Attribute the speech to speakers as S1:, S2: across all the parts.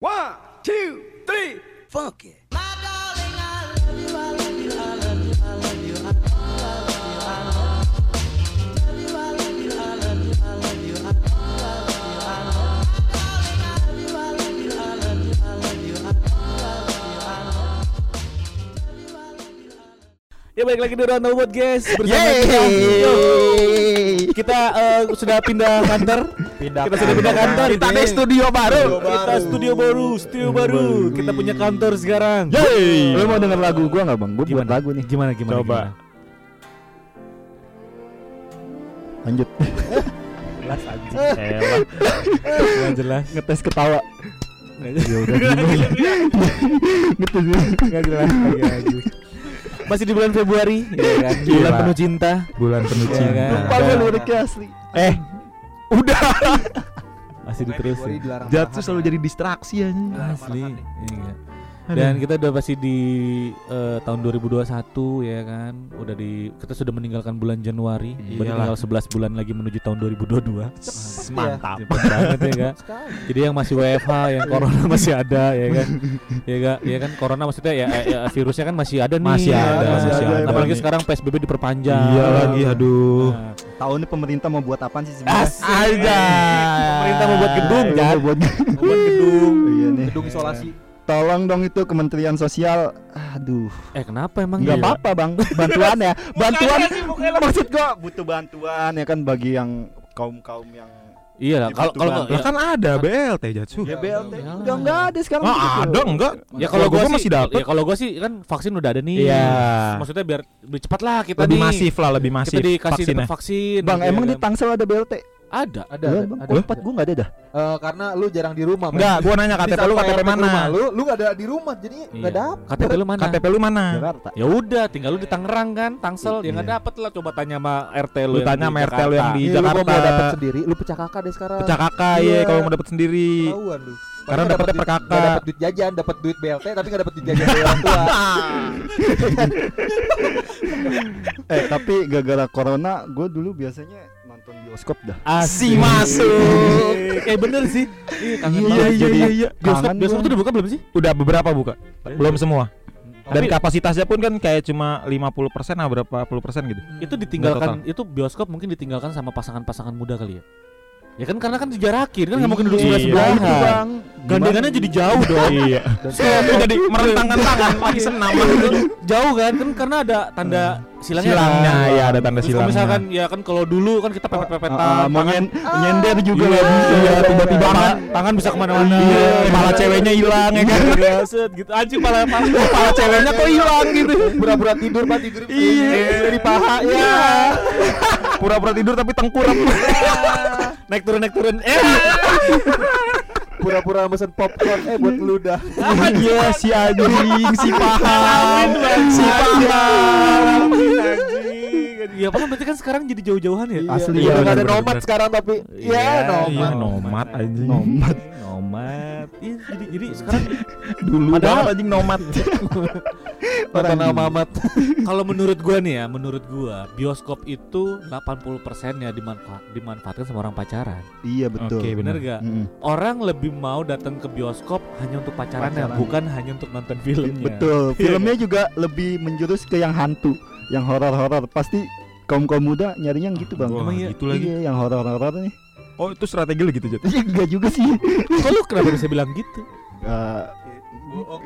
S1: One, two, three, funky.
S2: Ya baik lagi di Round Buat guys bersama
S3: Yeay.
S2: kita. Yo. Kita eh, sudah pindah kantor.
S3: Pindah
S2: kita sudah pindah kantor.
S3: Kita ada studio baru.
S2: Kita studio baru, studio baru. Kita punya kantor sekarang.
S3: Yeay.
S4: Lu mau denger lagu gua nggak bang? Gua buat
S2: Gimana?
S4: lagu nih.
S2: Gimana gimana?
S3: Coba.
S4: Lanjut.
S2: Jelas anjing. Nggak jelas.
S4: Ngetes ketawa.
S2: Jelas.
S4: Ya udah gini. Ngetes ya.
S2: Nggak jelas lagi. Masih di bulan Februari, ya kan? Bulan penuh cinta.
S3: Bulan penuh
S2: Iya
S3: cinta.
S2: kan?
S4: Lupa liriknya asli.
S3: Eh, udah.
S2: Masih diterusin.
S3: Jatuh selalu jadi distraksi aja.
S2: Asli. Iya. Dan kita udah pasti di eh, tahun 2021 ya kan. Udah di kita sudah meninggalkan bulan Januari. Berarti
S3: Iyalah.
S2: tinggal 11 bulan lagi menuju tahun 2022.
S3: Mantap.
S2: Cepet banget ya kan. Jadi yang masih WFH, yang corona masih ada ya kan. Ya kan, ya kan corona maksudnya ya, ya, ya, virusnya kan masih ada nih.
S3: Masih ada,
S4: masih
S3: masih
S4: ada.
S3: ada.
S2: Apalagi
S3: nih.
S2: sekarang PSBB diperpanjang.
S3: Iya lagi, aduh.
S2: Nah,
S4: Tahun ini pemerintah mau buat apaan sih sebenarnya?
S3: Aja.
S2: Pemerintah mau buat gedung, Jan.
S4: mau buat
S2: buat gedung.
S4: Iya nih.
S1: Gedung isolasi.
S4: Tolong dong itu Kementerian Sosial. Aduh.
S2: Eh kenapa emang?
S4: Enggak
S2: Iya.
S4: apa-apa, Bang. Bantuan ya. Bantuan. Maksud gua butuh bantuan ya kan bagi yang kaum-kaum yang
S2: Iya lah, kalau kalau.
S3: Lah kan ada BLT Jatsu.
S4: ya BLT udah enggak ada sekarang
S3: Ah,
S4: gitu.
S3: ada enggak?
S2: Ya kalau gua, sih
S3: masih dapat.
S2: Ya kalau gua sih kan vaksin udah ada nih.
S3: Iya.
S2: Maksudnya biar lebih cepat lah kita
S3: Lebih
S2: nih.
S3: masif lah, lebih masif
S2: Kita dikasih
S3: vaksinnya.
S2: dapat vaksin.
S4: Bang,
S2: gitu
S4: emang
S2: ya
S4: di
S2: kan.
S4: Tangsel ada BLT?
S2: Ada.
S1: Ada, ada,
S4: tempat gua enggak ada dah.
S1: Eh, karena lu jarang di rumah.
S3: Enggak, gua nanya KTP lu KTP mana?
S1: Lu lu gak ada di rumah jadi nggak
S2: Iya.
S1: dapet.
S2: KTP lu mana?
S3: KTP lu mana?
S4: Jakarta.
S2: Ya udah, tinggal lu di Tangerang kan, Tangsel. Ya nggak
S3: Iya.
S2: dapet lah coba tanya sama RT lu.
S3: Lu tanya sama RT lu yang di
S1: Iya, lu
S3: Jakarta.
S1: mau dapet sendiri, lu pecah kakak deh sekarang.
S3: Pecah kakak
S1: Iya.
S3: ya kalau mau dapet sendiri.
S1: Ketahuan lu.
S3: Karena
S1: dapet
S3: per
S1: duit-
S3: kakak.
S1: nggak dapet duit jajan, dapat duit BLT tapi nggak dapet duit jajan dari orang tua.
S4: Eh, tapi gara-gara corona gua dulu biasanya bioskop dah.
S2: Asik
S3: masuk.
S2: Eh bener sih. Iya,
S3: Iya iya iya iya.
S2: Bioskop, bioskop tuh udah buka belum sih?
S3: Udah beberapa buka. Belum semua. Dan
S2: Tapi-
S3: kapasitasnya pun kan kayak cuma 50% lah berapa puluh persen gitu.
S2: itu ditinggalkan itu bioskop mungkin ditinggalkan sama pasangan-pasangan muda kali ya ya kan karena kan dijarakin kan nggak mungkin duduk
S3: Iya.
S2: sebelah sebelahan
S4: Itu, Bang.
S2: gandengannya jadi jauh dong
S3: Iya. Itu jadi merentangkan tangan lagi senam.
S2: jauh kan kan karena ada tanda silangnya
S3: Silangnya,
S2: kan.
S3: iya, ada tanda silangnya.
S2: misalkan ya kan kalau dulu kan kita pepet-pepetan
S4: Ah, ah, mau
S2: tangan,
S4: nyen- nyender juga
S2: Iya, iya, tiba-tiba
S3: Tangan-
S2: bisa ke mana-mana
S3: Iya, kepala ceweknya hilang ya kan.
S2: Iya, set gitu anjing pas
S3: Kepala ceweknya kok hilang gitu.
S1: Pura-pura tidur pak tidur
S3: Iya.
S1: di paha ya.
S3: Pura-pura tidur tapi tengkurap.
S2: Naik turun naik turun eh
S1: Pura-pura mesen popcorn eh buat ngeludah.
S3: Iya si anjing si paham. Si paham.
S2: anjing ya apa berarti kan sekarang jadi jauh-jauhan ya
S4: Asli,
S1: Iya
S4: iya,
S1: nggak ada nomad sekarang tapi
S2: Iya,
S1: ya
S3: Iya
S1: nomad.
S3: nomad anjing.
S4: Nomad.
S2: nomad Iya, jadi jadi sekarang
S3: Dulu
S2: Padahal-
S3: anjing nomad.
S1: Kata nama Mamat.
S2: kalau menurut gua nih ya menurut gua bioskop itu 80% ya dimanfa- dimanfaatkan sama orang pacaran
S4: Iya betul.
S3: Oke,
S2: bener
S3: bener.
S2: gak
S4: Mm.
S2: orang lebih mau datang ke bioskop hanya untuk pacarannya
S4: Pacaran.
S2: bukan hanya untuk nonton filmnya
S4: Betul. Filmnya juga lebih menjurus ke yang hantu, yang horor-horor. Pasti kaum kaum muda nyarinya yang gitu bang.
S3: Wah,
S2: Emang iya?
S3: gitu lagi.
S4: Iya, yang horor-horor nih.
S3: Oh, itu strategi lu gitu, Jat.
S4: Iya enggak juga sih.
S2: kok lu kenapa bisa bilang gitu
S4: Eh,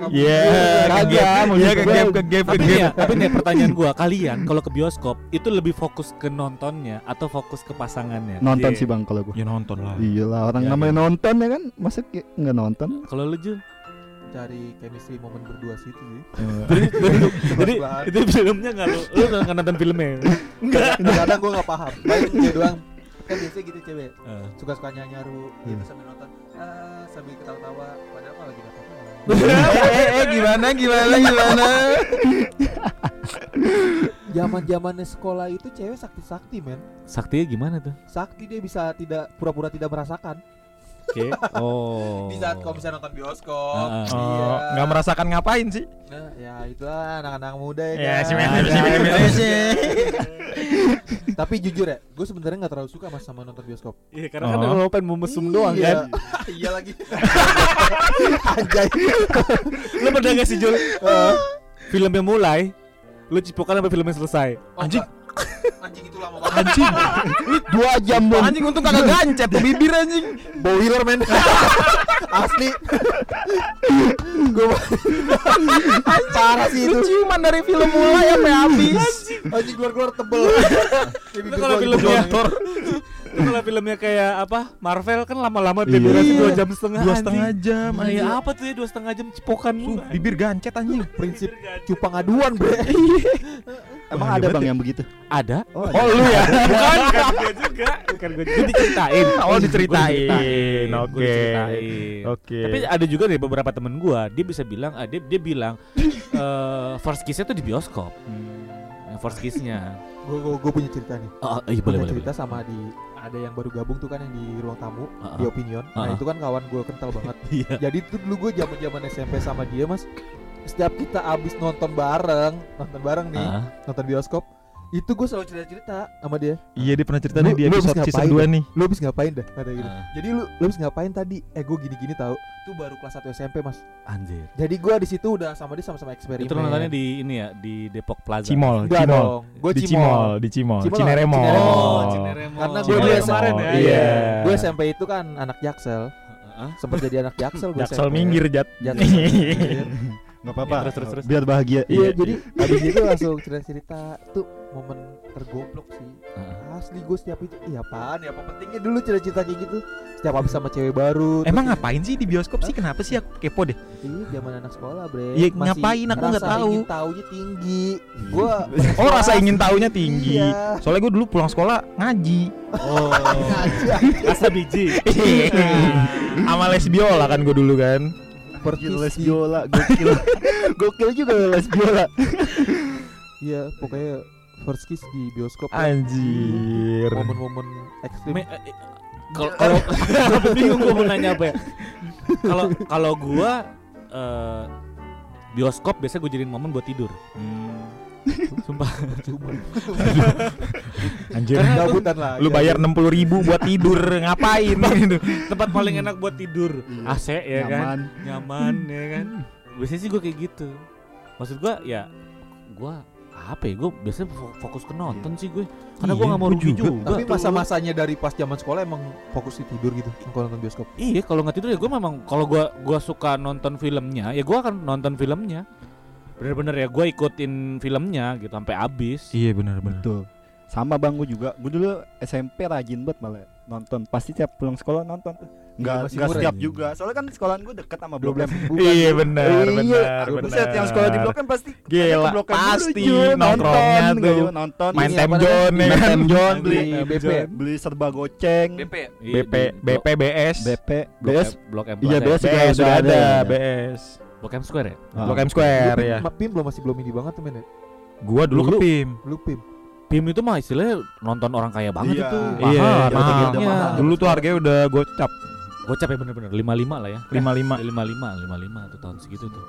S3: Iya,
S4: Kagak,
S3: ke gap, iya ke gap, ke gap, ke
S2: tapi
S3: gap.
S2: ya tapi nih pertanyaan gua kalian kalau ke bioskop itu lebih fokus ke nontonnya atau fokus ke pasangannya
S4: nonton
S2: Iya.
S4: sih bang kalau gua.
S3: Ya nonton lah.
S4: Iyalah orang
S2: Ya,
S4: namanya nonton ya kan, masa nggak nonton?
S2: kalau lu Jun
S1: Cari chemistry momen berdua situ sih.
S2: jadi jadi, itu filmnya nggak lu lu nggak nonton filmnya enggak
S1: Kadang gue nggak paham. Dia doang. Kan biasanya gitu cewek.
S2: Eh.
S1: Suka-suka nyaru gitu sambil nonton. Ah, sambil ketawa-tawa. Padahal mah lagi.
S3: Eh, eh, gimana, gimana, gimana?
S1: Zaman zamannya sekolah itu cewek sakti-sakti men.
S2: saktinya gimana tuh
S1: Sakti dia bisa tidak pura-pura tidak merasakan.
S2: oke oh
S1: Di saat kalau misalnya nonton bioskop.
S2: Ah, ah.
S1: Iya.
S3: Oh, nggak merasakan ngapain sih?
S1: Nah, ya itulah anak-anak muda ya.
S3: Ya,
S1: kan?
S3: si men-
S1: Tapi jujur ya, gue sebenarnya nggak terlalu suka mas sama nonton bioskop.
S2: Iya, karena kan
S3: Oh.
S2: lo pengen mau mesum doang kan.
S1: iya lagi. Anjay.
S2: Lu pernah gak sih Jul? Filmnya mulai, lu cipokan sampai filmnya selesai.
S1: Anjing. Anjing itu lama banget.
S3: Anjing.
S4: Dua jam bom.
S3: Anjing untung kagak gancet tuh bibir anjing.
S1: Boiler men. Asli. Gue parah sih itu.
S3: ciuman dari film mulai sampai habis.
S1: Anjing keluar-keluar tebel.
S2: Itu kalau filmnya Itu kalau filmnya kayak apa? Marvel kan lama-lama dia
S4: Iya.
S2: dua jam setengah.
S3: Dua
S2: anjing.
S3: setengah jam.
S2: Iya, apa tuh ya dua setengah jam cipokan
S3: Su, Bibir gancet anjing.
S1: prinsip cupang aduan bre.
S4: Emang
S3: Wah,
S4: ada bang
S3: ya.
S4: yang begitu?
S2: Ada?
S4: Oh,
S3: Oh lu ya.
S2: Bukan, bukan gue juga. Bukan gue juga diceritain.
S3: Oh, diceritain. Oke. Oke.
S2: Tapi ada juga nih beberapa temen gua, dia bisa bilang, ah, dia dia bilang eh first kiss-nya tuh di bioskop. Yang first kiss-nya.
S1: Gue gue punya cerita nih.
S2: Oh, iya
S1: Punya
S2: boleh boleh.
S1: cerita sama di ada yang baru gabung tuh kan yang di ruang tamu
S2: Ah,
S1: di
S2: ah.
S1: opinion.
S2: Ah,
S1: Nah
S2: ah.
S1: itu kan kawan gue kental banget.
S2: Iya.
S1: Jadi tuh dulu gue zaman zaman SMP sama dia mas. Setiap kita abis nonton bareng, nonton bareng nih,
S2: Ah.
S1: nonton bioskop, itu gue selalu cerita cerita sama dia.
S3: Iya dia pernah cerita
S1: Lu-
S3: nih di
S1: lu habis
S3: episode season
S1: ngapain
S3: 2 nih.
S1: Lu abis ngapain dah? Kata gitu.
S2: Ah.
S1: Jadi lu lu abis ngapain tadi? Eh gue gini gini tahu. Itu baru kelas 1 SMP mas.
S2: Anjir.
S1: Jadi gue di situ udah sama dia sama-sama eksperimen.
S2: Itu nontonnya di ini ya, di Depok Plaza.
S3: Cimol,
S1: Enggak
S3: Cimol.
S1: Gue
S3: Di Cimol, di Cimol.
S1: Cimol
S3: Cinere
S1: apa?
S3: Mall.
S1: Cinere Mall.
S2: Oh, Cineremo.
S1: Karena gue
S2: Cineremo
S1: dulu
S2: kemarin ya.
S3: Iya.
S1: Gue SMP itu kan anak jaksel.
S2: Hah?
S1: Sempet jadi anak jaksel gue
S3: Jaksel minggir jat.
S1: Jaksel minggir.
S4: Nggak apa-apa.
S2: Terus, terus, terus.
S4: Biar bahagia.
S1: Iya, jadi abis itu langsung cerita-cerita tuh momen tergoblok sih.
S2: Ah.
S1: Asli gue setiap itu, iya apaan ya apa pentingnya dulu cerita-cerita kayak gitu. Setiap abis sama cewek baru.
S3: Emang
S1: terus-
S3: ngapain sih di bioskop sih? Kenapa sih aku kepo deh?
S1: Iya, zaman anak sekolah, Bre.
S3: Iya,
S1: Masih
S3: ngapain? Aku nggak
S1: rasa
S3: tahu.
S1: Ingin taunya tinggi. Gua
S3: Oh rasa ingin taunya tinggi.
S1: Iya.
S3: Soalnya gue dulu pulang sekolah ngaji.
S2: Oh. Rasa biji.
S3: Sama les biola kan gue dulu kan.
S4: Gokil les biola, gokil. gokil juga les biola.
S1: Iya, pokoknya first kiss di bioskop. ya.
S3: Anjir.
S1: Momen-momen ekstrim.
S2: Eh, eh, Kalau kalau bingung gua mau nanya apa ya. Kalau kalau gua eh, bioskop biasa gue jadiin momen buat tidur. Sumpah.
S1: Cuma
S3: Anjir.
S2: Karena
S1: gabutan lah.
S3: Lu bayar 60 ribu buat tidur ngapain?
S2: tempat paling enak buat tidur. AC ya kan.
S4: Nyaman.
S2: Nyaman ya kan. Biasanya sih gue kayak gitu. Maksud gua ya gua apa ya gue biasanya fo- fokus ke nonton sih gue karena gue
S3: Iya,
S2: nggak mau
S3: gua
S2: rugi
S3: juga.
S2: juga,
S1: Tapi masa-masanya dari pas zaman sekolah emang fokus di tidur gitu kalau nonton bioskop.
S2: Iya, kalau nggak tidur ya gue memang kalau gua gua suka nonton filmnya, ya gua akan nonton filmnya. Bener-bener ya gue ikutin filmnya gitu sampai habis.
S3: Iya benar-benar.
S4: Betul. Sama bang gue juga. Gue dulu SMP rajin banget malah nonton. Pasti tiap pulang sekolah nonton tuh. Enggak
S1: masih
S4: enggak setiap
S1: ya?
S4: juga. Soalnya kan sekolahan gue dekat sama Blok M.
S3: Iya benar,
S4: Iya,
S3: benar,
S4: Buset, yang sekolah di Blok M pasti
S3: Gila,
S4: Blok M
S3: pasti
S4: Jul,
S3: nongkrongnya
S4: nonton,
S3: tuh.
S4: nonton
S3: Main
S1: Ini
S3: time
S1: apa
S3: John
S1: namanya?
S3: ya
S4: Main time John beli
S1: Beli BP.
S4: beli serba goceng
S1: BP.
S2: Iya,
S3: BP, BP, BS.
S4: BP
S2: Blok
S4: BS
S2: Blok M
S4: Iya, BS.
S2: ya?
S3: sudah
S4: udah
S3: ada,
S4: ada.
S3: BS.
S2: Blok M Square ya?
S4: Ah.
S3: Blok M Square ya.
S1: Pim belum masih belum ini banget tuh men ya.
S3: Gua dulu ke
S2: Dulu.
S3: PIM.
S1: Lu Pim.
S2: PIM itu mah istilahnya nonton orang kaya banget
S4: Iya.
S2: itu.
S3: Iya,
S2: Mahal,
S3: mahal.
S2: tiketnya.
S4: mahal.
S3: Dulu tuh harganya udah gocap
S2: Gocap ya bener-bener 55 lah ya.
S3: 55.
S2: 55, 55 tuh tahun segitu tuh.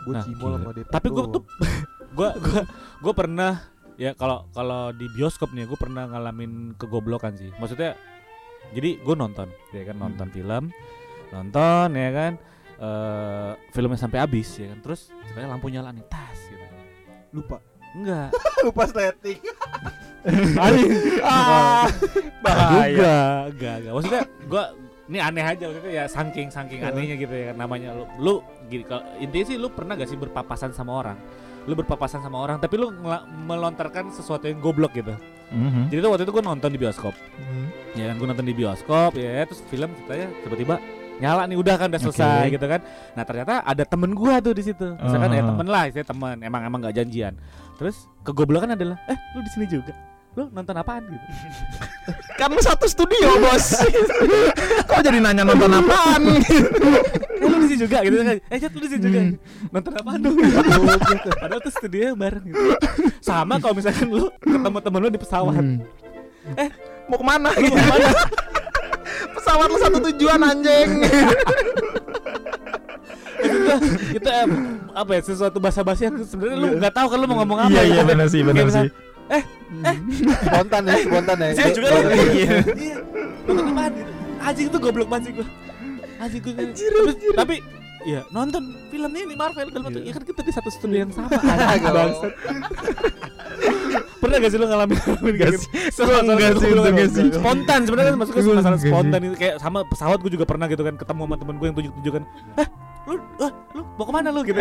S1: Gue
S2: Nah,
S1: cimol sama DP.
S2: Tapi gue
S1: doang.
S2: tuh gua gua gua pernah ya kalau kalau di bioskop nih gue pernah ngalamin kegoblokan sih. Maksudnya jadi gue nonton ya kan nonton film, nonton ya kan eh filmnya sampai habis ya kan. Terus ceritanya lampu nyala nih tas gitu.
S1: lupa.
S2: Enggak.
S1: lupa sleting.
S2: ah,
S3: Bahaya.
S2: Enggak, enggak, enggak. Maksudnya gua ini aneh aja maksudnya ya saking saking anehnya gitu ya namanya lu lu gini kalau intinya sih lu pernah gak sih berpapasan sama orang lu berpapasan sama orang tapi lu melontarkan sesuatu yang goblok gitu
S3: Mhm.
S2: jadi tuh waktu itu gue nonton di bioskop ya kan gue nonton di bioskop ya terus film ceritanya tiba-tiba nyala nih udah kan udah selesai
S3: Oke.
S2: gitu kan. Nah ternyata ada temen gua tuh di situ. Misalkan ya
S3: Ah.
S2: temen lah saya temen. Emang emang nggak janjian. Terus kegoblokan adalah eh lu di sini juga? Lu nonton apaan? Gitu.
S3: Kamu satu studio, Bos. Kok jadi nanya nonton apaan?
S2: eh lu di sini juga? Gitu kan. Eh Jat, lu di sini juga? Nonton apaan dong? Padahal tuh studio bareng gitu. Sama kalau misalkan lu ketemu temen lu di pesawat.
S4: Hmm.
S3: Mau ke mana?
S2: lu mau ke mana
S3: Pesawat lu satu tujuan anjing.
S2: itu itu em, apa ya sesuatu bahasa basi yang sebenarnya lu nggak tahu kan lu mau ngomong apa
S3: Iya iya
S2: gitu.
S3: benar sih, benar sih.
S2: misal,
S1: spontan ya spontan ya
S2: Saya juga
S1: Iya.
S2: lagi Iya apaan gitu Anjing itu goblok banget sih gue Anjing gue Tapi, tapi Iya nonton filmnya ini Marvel. Dalam satu- Iya. kan kita di satu studio yang sama Anjing. Bangsat. Pernah gak sih lo ngalamin ngalamin kayak gitu?
S3: Enggak sih, enggak sih.
S2: Spontan sebenarnya kan masuknya masalah spontan itu kayak sama pesawat gue juga pernah gitu kan ketemu sama temen gue yang tunjuk-tunjuk kan. Eh lu, ah, lu mau ke mana lu? Gitu.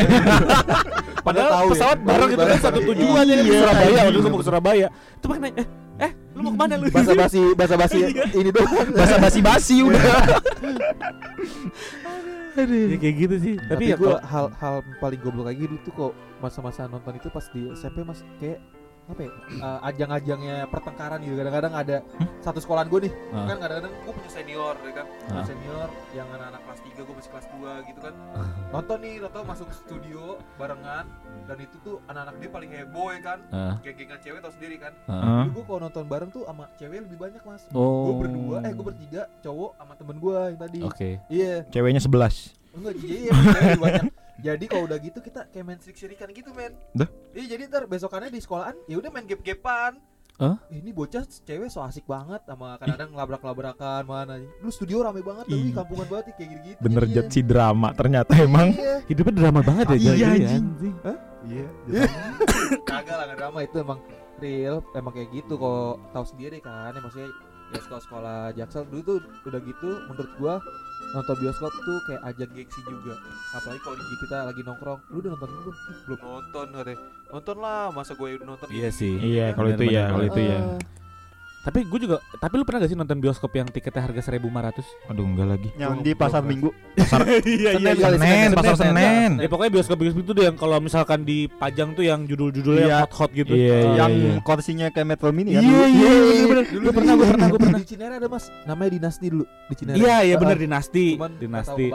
S2: Padahal
S1: tahu ya.
S2: pesawat bareng gitu kan
S1: Bareng,
S2: satu tujuan ya
S3: Iya,
S2: Surabaya
S3: iya.
S2: waktu itu mau ke Surabaya. Itu makanya eh eh lu mau ke mana lu?
S1: Bahasa basi bahasa basi
S2: Iya.
S1: ini doang.
S3: Bahasa basi-basi udah.
S2: Ya kayak gitu sih. Tapi,
S1: tapi
S2: ya
S1: gue hal hal paling goblok lagi dulu tuh kok masa-masa nonton itu pas di SMP mas. Kayak apa ya eh, ajang-ajangnya pertengkaran gitu kadang-kadang ada satu sekolahan gue nih
S2: Ah.
S1: kan kadang-kadang gue punya senior ya kan Punya
S2: Ah.
S1: senior yang anak-anak kelas 3 gue masih kelas 2 gitu kan nonton nih nonton masuk studio barengan dan itu tuh anak-anak dia paling heboh ya kan
S2: Ah,
S1: geng-gengan cewek tau sendiri kan
S2: ah.
S1: Dulu gue kalau nonton bareng tuh sama cewek lebih banyak mas
S2: oh
S1: gue berdua eh gue bertiga cowok sama temen gue yang tadi
S2: oke
S1: iya
S3: Ceweknya 11.
S1: Enggak, cewek lebih banyak. Jadi kalau udah gitu kita kayak main sirik-sirikan gitu, men.
S3: Dah?
S1: Iya, jadi ntar besokannya di sekolahan ya udah main gap-gapan.
S2: Hah?
S1: Eh, ini bocah cewek so asik banget sama kadang-kadang ngelabrak-labrakan mana. Lu studio rame banget tapi kampungan banget kayak gitu-gitu.
S3: Bener
S1: jadinya.
S3: jet si drama ternyata emang.
S1: Iya.
S2: hidupnya drama banget ya
S3: Iya,
S2: ya,
S3: anjing.
S4: Iya.
S1: Kagak lah drama itu emang real, emang kayak gitu kok tahu sendiri kan. Ya, maksudnya ya sekolah-sekolah Jaksel dulu tuh udah gitu menurut gua nonton bioskop tuh kayak ajang gengsi juga. Apalagi kalau di kita lagi nongkrong. Lu udah nonton belum? "Ih, belum. Nonton katanya nonton lah masa gue udah nonton
S2: iya sih.
S3: Iya, kalau itu ya, kalau itu ya.
S1: Eh,
S2: tapi gue juga tapi lu pernah gak sih nonton bioskop yang tiketnya harga 1500
S3: Aduh, enggak lagi.
S4: Yang di pasar Minggu.
S2: iya
S1: Senin kali,
S3: Senin, pasar Senen.
S2: ya pokoknya bioskop bioskop itu deh yang kalau misalkan dipajang tuh yang judul-judulnya
S4: Iya.
S2: hot hot gitu
S3: Iya, iya,
S4: yang
S3: iya.
S4: kursinya kayak Metro Mini kan.
S3: Iya, iya, iya, bener.
S1: dulu
S2: Gue pernah, gue pernah, gue pernah.
S1: di Cinere ada mas namanya dinasti dulu di Cinere
S2: iya iya bener dinasti dinasti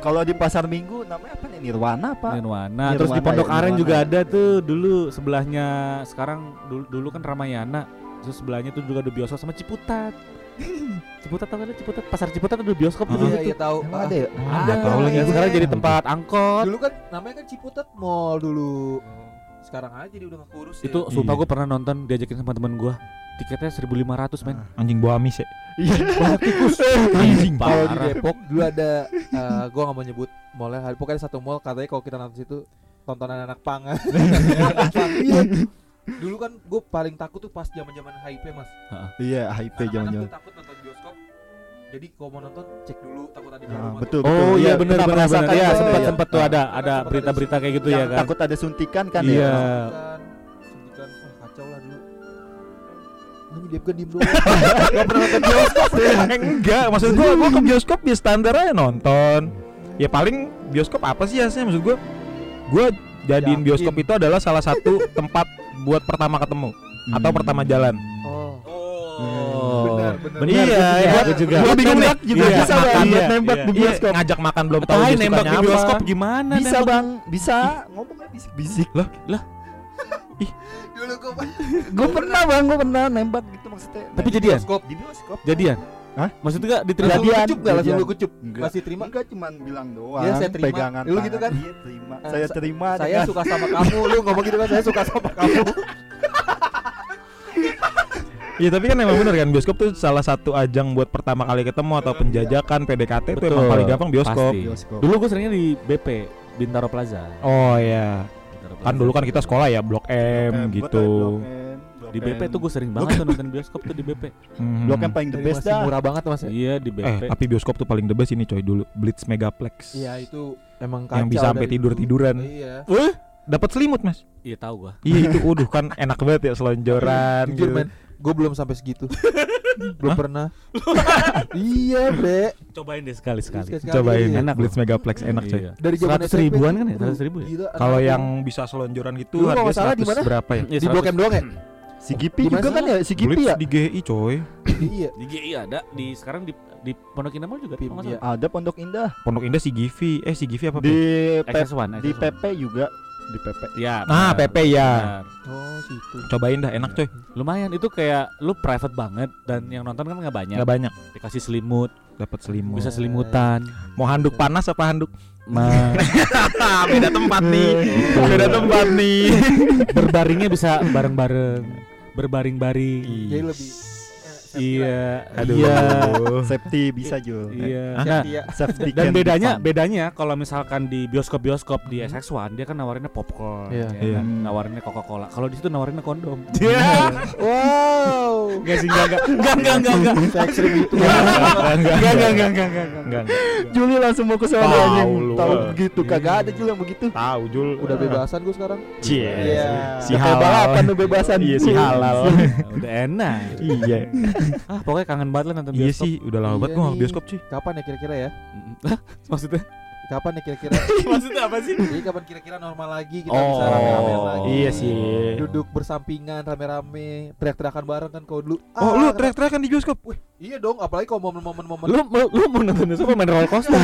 S4: Kalau di pasar Minggu namanya apa nih? Nirwana apa?
S2: Nirwana. Terus di Pondok Aren juga ada tuh dulu sebelahnya sekarang dulu, dulu kan Ramayana. Terus sebelahnya tuh juga ada bioskop sama Ciputat. Ciputat tau gak ada Ciputat? Pasar Ciputat ada bioskop tuh dulu
S1: iya iya tahu
S4: Emang
S1: Ah,
S4: ada ya?
S3: Ada tahu lagi
S2: ya,
S3: gua.
S2: sekarang jadi tempat angkot.
S1: dulu kan namanya kan Ciputat Mall dulu sekarang aja dia udah nggak kurus ya.
S2: Itu sumpah
S3: Iya.
S2: gue pernah nonton diajakin sama temen gue. Tiketnya 1500 men.
S3: Anjing bawa amis ya.
S4: Iya.
S2: Banyak tikus.
S3: Anjing.
S1: kalau di. Depok dulu ada eh, gua nggak mau nyebut mallnya ada pokoknya satu mall katanya kalau kita nonton situ tontonan anak pang Iya. dulu kan gue paling takut tuh pas zaman zaman HIP mas
S4: Iya, hype
S1: Anak-anak
S4: zaman-zaman.
S1: tuh takut nonton bioskop jadi kalau mau nonton cek dulu takut ada
S4: Ah,
S1: jarum atau-
S4: betul,
S2: Oh
S4: betul.
S2: iya
S4: Iya,
S2: benar
S4: pernah
S2: benar benar. Iya
S4: tuh.
S2: sempat
S4: Iya.
S2: sempat tuh ada
S1: Kan
S2: ada
S1: ada
S2: berita-berita kayak gitu ya kan.
S4: takut ada suntikan kan
S2: Iya.
S4: ya.
S1: suntikan suntikan wah kacau lah dulu Ini dia kan diem doang Gak pernah nonton bioskop
S3: Enggak, maksud gua gua ke bioskop ya standar aja nonton. Ya paling bioskop apa sih hasilnya maksud gua? Gua jadiin
S1: Yakin.
S3: bioskop itu adalah salah satu tempat buat pertama ketemu atau
S4: Hmm.
S3: pertama jalan.
S1: Oh
S2: Oh.
S1: Benar, benar.
S2: Benar,
S3: Iya, iya.
S2: juga. juga.
S3: Gua bingung
S4: nembak
S3: nih.
S4: juga
S3: Iya,
S4: bisa
S3: makan,
S4: bang
S3: iya,
S4: nembak
S2: iya.
S4: di
S3: Iya,
S4: bioskop.
S3: ngajak makan belum tahu dia
S2: nembak di
S3: apa.
S2: bioskop gimana
S4: Bisa
S2: nembak?
S4: bang, bisa ngomongnya bisik-bisik.
S1: Dulu gue
S4: Gue pernah bang, gue pernah nembak gitu maksudnya.
S2: Tapi
S4: Di
S2: jadian?
S4: bioskop, di bioskop.
S2: Jadian?
S4: Hah?
S2: Maksudnya gak diterima?
S1: Langsung
S4: Jadian,
S1: lu kucup gak? Langsung lu kucup?
S4: Enggak.
S1: Masih terima?
S4: Enggak cuman bilang doang.
S1: Iya, saya terima.
S4: Pegangan
S1: Lu gitu kan?
S4: Iya, terima.
S1: Eh,
S4: Saya
S1: sa-
S4: terima.
S1: Saya
S4: dengan-
S1: suka sama kamu Lu ngomong gitu kan Saya suka sama kamu
S3: Iya tapi kan emang bener kan bioskop tuh salah satu ajang buat pertama kali ketemu atau penjajakan PDKT itu emang
S2: Betul,
S3: paling gampang bioskop.
S2: pasti.
S4: Bioskop.
S2: Dulu gue seringnya di BP Bintaro Plaza.
S3: Oh iya. Kan dulu kan kita sekolah ya Blok M
S4: betul,
S3: gitu.
S4: Blok M, Blok
S2: di BP tuh gue sering banget tuh nonton bioskop tuh di BP.
S3: Hmm.
S4: Blok M paling the best
S1: masih
S4: dah.
S1: murah banget mas
S2: Iya di
S3: Eh,
S2: BP.
S3: tapi bioskop tuh paling the best ini coy dulu Blitz Megaplex.
S1: Iya itu Emang
S3: Yang
S1: kacau
S3: bisa sampai
S1: dari
S3: tidur-tiduran.
S1: dulu. Iya
S3: Eh, dapat selimut, Mas.
S2: Iya tahu gua.
S3: Iya itu waduh kan enak banget ya selonjoran
S1: Jujur
S3: gitu.
S1: men Gue belum sampai segitu Belum pernah Iya bre
S2: Cobain deh sekali sekali.
S1: Sekali-sekali,
S3: Cobain
S1: iya.
S2: Enak
S3: Blitz Megaplex enak coy.
S2: Iya.
S1: Dari zaman
S2: 100
S1: SMP
S2: ribuan kan ya? 100 ribu ya?
S3: Kalau yang bisa selonjoran gitu
S1: salah di
S3: 100
S1: mana?
S3: berapa ya?
S2: Iya,
S1: Di Blok M doang ya?
S4: Si Gipi
S1: Di
S4: juga kan ya, si Gipi ya.
S3: di GI coy.
S1: Iya
S2: Di GI ada, di sekarang di di Pondok Indah Mall juga
S1: Pim, iya.
S4: Ada Pondok Indah.
S3: Pondok Indah si Givi. Eh si Givi apa?
S4: Di
S3: Pe?
S4: P-
S2: XS1,
S4: di
S2: XS1.
S4: PP juga. Di PP.
S2: Iya.
S3: Nah, PP ya.
S1: Oh situ
S3: Cobain dah enak coy.
S2: Lumayan itu kayak lu private banget dan yang nonton kan nggak banyak.
S3: Nggak banyak.
S2: Dikasih selimut,
S3: Dapat selimut.
S2: bisa selimutan.
S3: Mau handuk panas apa handuk?
S2: Ma-
S3: Beda tempat nih. Beda tempat nih.
S2: berbaringnya bisa bareng-bareng. Berbaring-baring.
S1: Jadi lebih
S2: Iya,
S3: Aduh.
S4: Iya. Safety bisa Jul.
S2: Iya. Nah,
S1: Iya.
S4: Safety
S2: dan bedanya
S4: fun.
S2: bedanya kalau misalkan di bioskop-bioskop di SX1 dia kan nawarinnya popcorn,
S1: Iya.
S2: ya
S3: Iya.
S2: kan? nawarinnya Coca-Cola. Kalau di situ nawarinnya kondom.
S1: Wow.
S2: Enggak sih, enggak enggak. Enggak enggak enggak enggak.
S1: Saya ekstrim itu.
S3: Enggak, enggak,
S2: Enggak enggak enggak
S4: Juli langsung mau ke sana
S3: Tahu
S4: anjing. Tahu
S3: ah.
S4: begitu kagak ada Jul yang begitu.
S3: Tahu Jul.
S1: Udah bebasan gue sekarang. Iya.
S3: Si halal.
S4: balapan tuh bebasan.
S3: Iya si halal.
S2: Udah enak.
S3: iya.
S2: Ah, pokoknya kangen banget lah nonton
S3: Iya
S2: bioskop.
S3: sih, udah lama
S1: Iya
S3: banget gua nggak
S1: nih.
S3: bioskop sih.
S1: Kapan ya kira-kira ya?
S2: Hah? Maksudnya?
S1: Kapan ya kira-kira?
S2: Maksudnya apa sih?
S1: Jadi kapan kira-kira normal lagi kita bisa
S2: Oh,
S1: rame-rame lagi.
S3: iya sih.
S1: Duduk bersampingan rame-rame, teriak-teriakan bareng kan kalau dulu.
S3: Oh,
S1: ah,
S3: lu
S1: kenapa-
S3: teriak-teriakan di bioskop?
S1: Iya dong, apalagi kalau momen-momen momen
S2: Lu lu, lu mau nonton apa main roller coaster?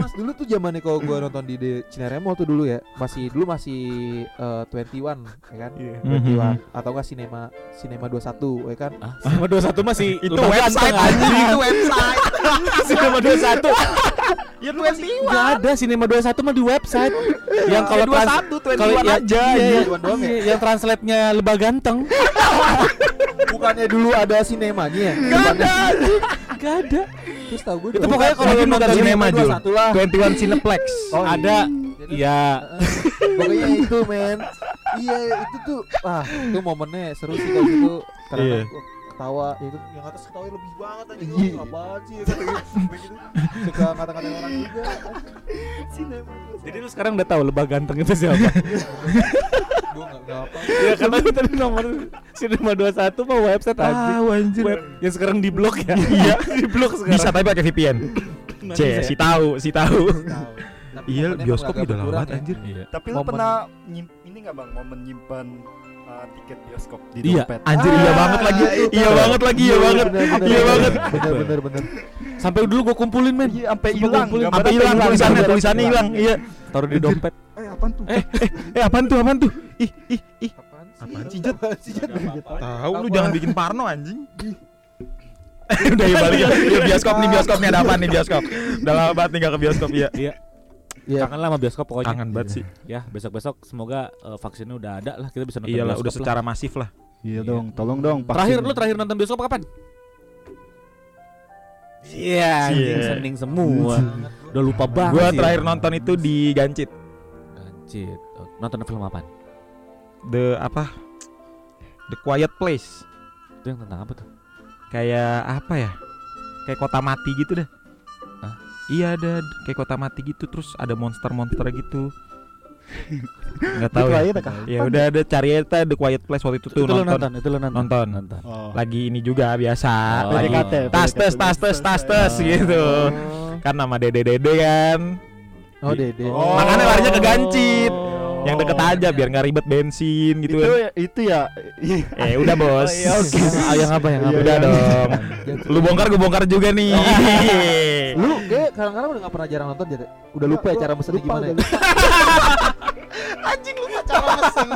S1: Mas, dulu tuh zamannya kalau gua nonton di, di Cineremo tuh dulu ya, masih dulu masih eh, 21 ya kan?
S2: Iya.
S1: 21 atau enggak Cinema Cinema 21 ya kan?
S2: Ah, Cinema 21 masih
S3: Itu website anjing, itu website.
S2: Cinema 21.
S3: Ya
S2: Enggak ada Cinema 21 mah di website. yang kalau trans-
S3: 21,
S2: kalau
S3: 21
S2: ya-
S3: aja.
S2: iya, iya,
S1: 21 doang ya?
S2: iya, yang translate-nya lebah ganteng.
S1: Bukannya dulu ada sinemanya ya?
S3: Enggak ada.
S2: Enggak ada.
S1: Terus tahu gue
S2: Itu pokoknya kalau lu nonton
S3: sinema, Jul.
S1: 21 lah.
S3: 21 Cineplex.
S1: Oh,
S2: ada Iya.
S1: Heeh. Pokoknya itu men Iya itu tuh Ah itu momennya seru sih kalau gitu Karena
S3: Iya.
S1: Ketawa ya itu yang atas ketawa lebih banget aja
S4: Iya.
S1: apaan sih ya kata gitu. Suka ngata-ngatain orang juga
S2: Jadi lu sekarang udah tahu lebah ganteng itu siapa?
S1: Gue gak, gak apa
S2: ya karena itu tadi nomor Cinema 21 mah website aja.
S3: Anjir.
S2: Web yang sekarang di blok ya. Iya, di blok sekarang.
S3: Bisa tapi pakai VPN.
S2: Bisa
S3: C,
S2: ya?
S3: si tahu, si tahu. Iya, bioskop udah lama
S1: ya.
S3: anjir.
S2: Iya.
S4: Tapi lu pernah ini nggak bang momen nyimpan uh, tiket bioskop di
S2: Iya.
S4: dompet?
S3: Anjir iya banget lagi.
S1: itu.
S3: Iya banget lagi, iya banget.
S1: bener, bener,
S3: Iya
S1: bener,
S3: banget.
S1: Bener bener bener
S2: Sampai dulu gua kumpulin men.
S4: Iya, sampai hilang.
S3: Apa hilang
S4: sampai
S3: tulisannya? Tulisannya hilang. Iya.
S2: Taruh di dompet.
S4: Eh, apaan tuh?
S3: Eh, eh, eh apaan tuh? Apaan tuh? Ih, ih, ih.
S1: Apaan
S3: Apaan sih, Jat? Tahu lu jangan bikin parno anjing. Udah ya balik ya. Iya, bioskop nih bioskop nih ada apa nih bioskop. Udah lama banget nih gak ke bioskop ya.
S2: Iya.
S1: Iya.
S2: Kangen lah sama bioskop pokoknya.
S3: Kangen banget sih.
S2: Ya, besok-besok semoga eh, vaksinnya udah ada lah kita bisa nonton
S3: Iyalah
S2: bioskop
S3: udah
S2: lah.
S3: secara masif lah.
S4: Iya dong, tolong dong.
S2: Terakhir
S4: vaksin.
S2: lu terakhir nonton bioskop kapan? Iya, anjing
S3: Iya.
S2: sening semua. Udah lupa banget.
S3: Gua
S2: sih.
S3: terakhir nonton itu di Gancit.
S2: Gancit. Oh, Nonton film apa?
S3: The apa? The Quiet Place.
S2: Itu yang tentang apa tuh?
S3: Kayak apa ya? Kayak kota mati gitu dah. Iya ada kayak kota mati gitu terus ada monster-monster gitu. Nggak tahu ya. Ya udah ada cari aja The Quiet Place waktu itu tuh
S2: itu
S3: nonton.
S2: nonton, itu nonton.
S3: Nonton.
S2: Nonton.
S4: Oh.
S3: Lagi ini juga biasa.
S2: Oh,
S3: lagi
S4: PDKT,
S3: tas tes
S4: PDKT.
S3: tas tes tas tes gitu. Kan nama Dede Dede kan.
S1: Oh Dede
S4: Oh.
S3: Makanya larinya ke Gancit.
S2: Oh.
S3: Yang deket aja biar nggak ribet bensin gitu
S4: itu
S3: kan.
S4: itu ya.
S3: Eh udah bos.
S4: Oh, iya, oke.
S2: Ah, yang apa yang apa?
S3: Udah dong. Lu bongkar gue bongkar juga nih.
S1: Lu kayak kadang-kadang udah gak pernah jarang nonton jadi Udah lupa ya cara mesennya gimana ya.
S3: Anjing lupa cara mesen.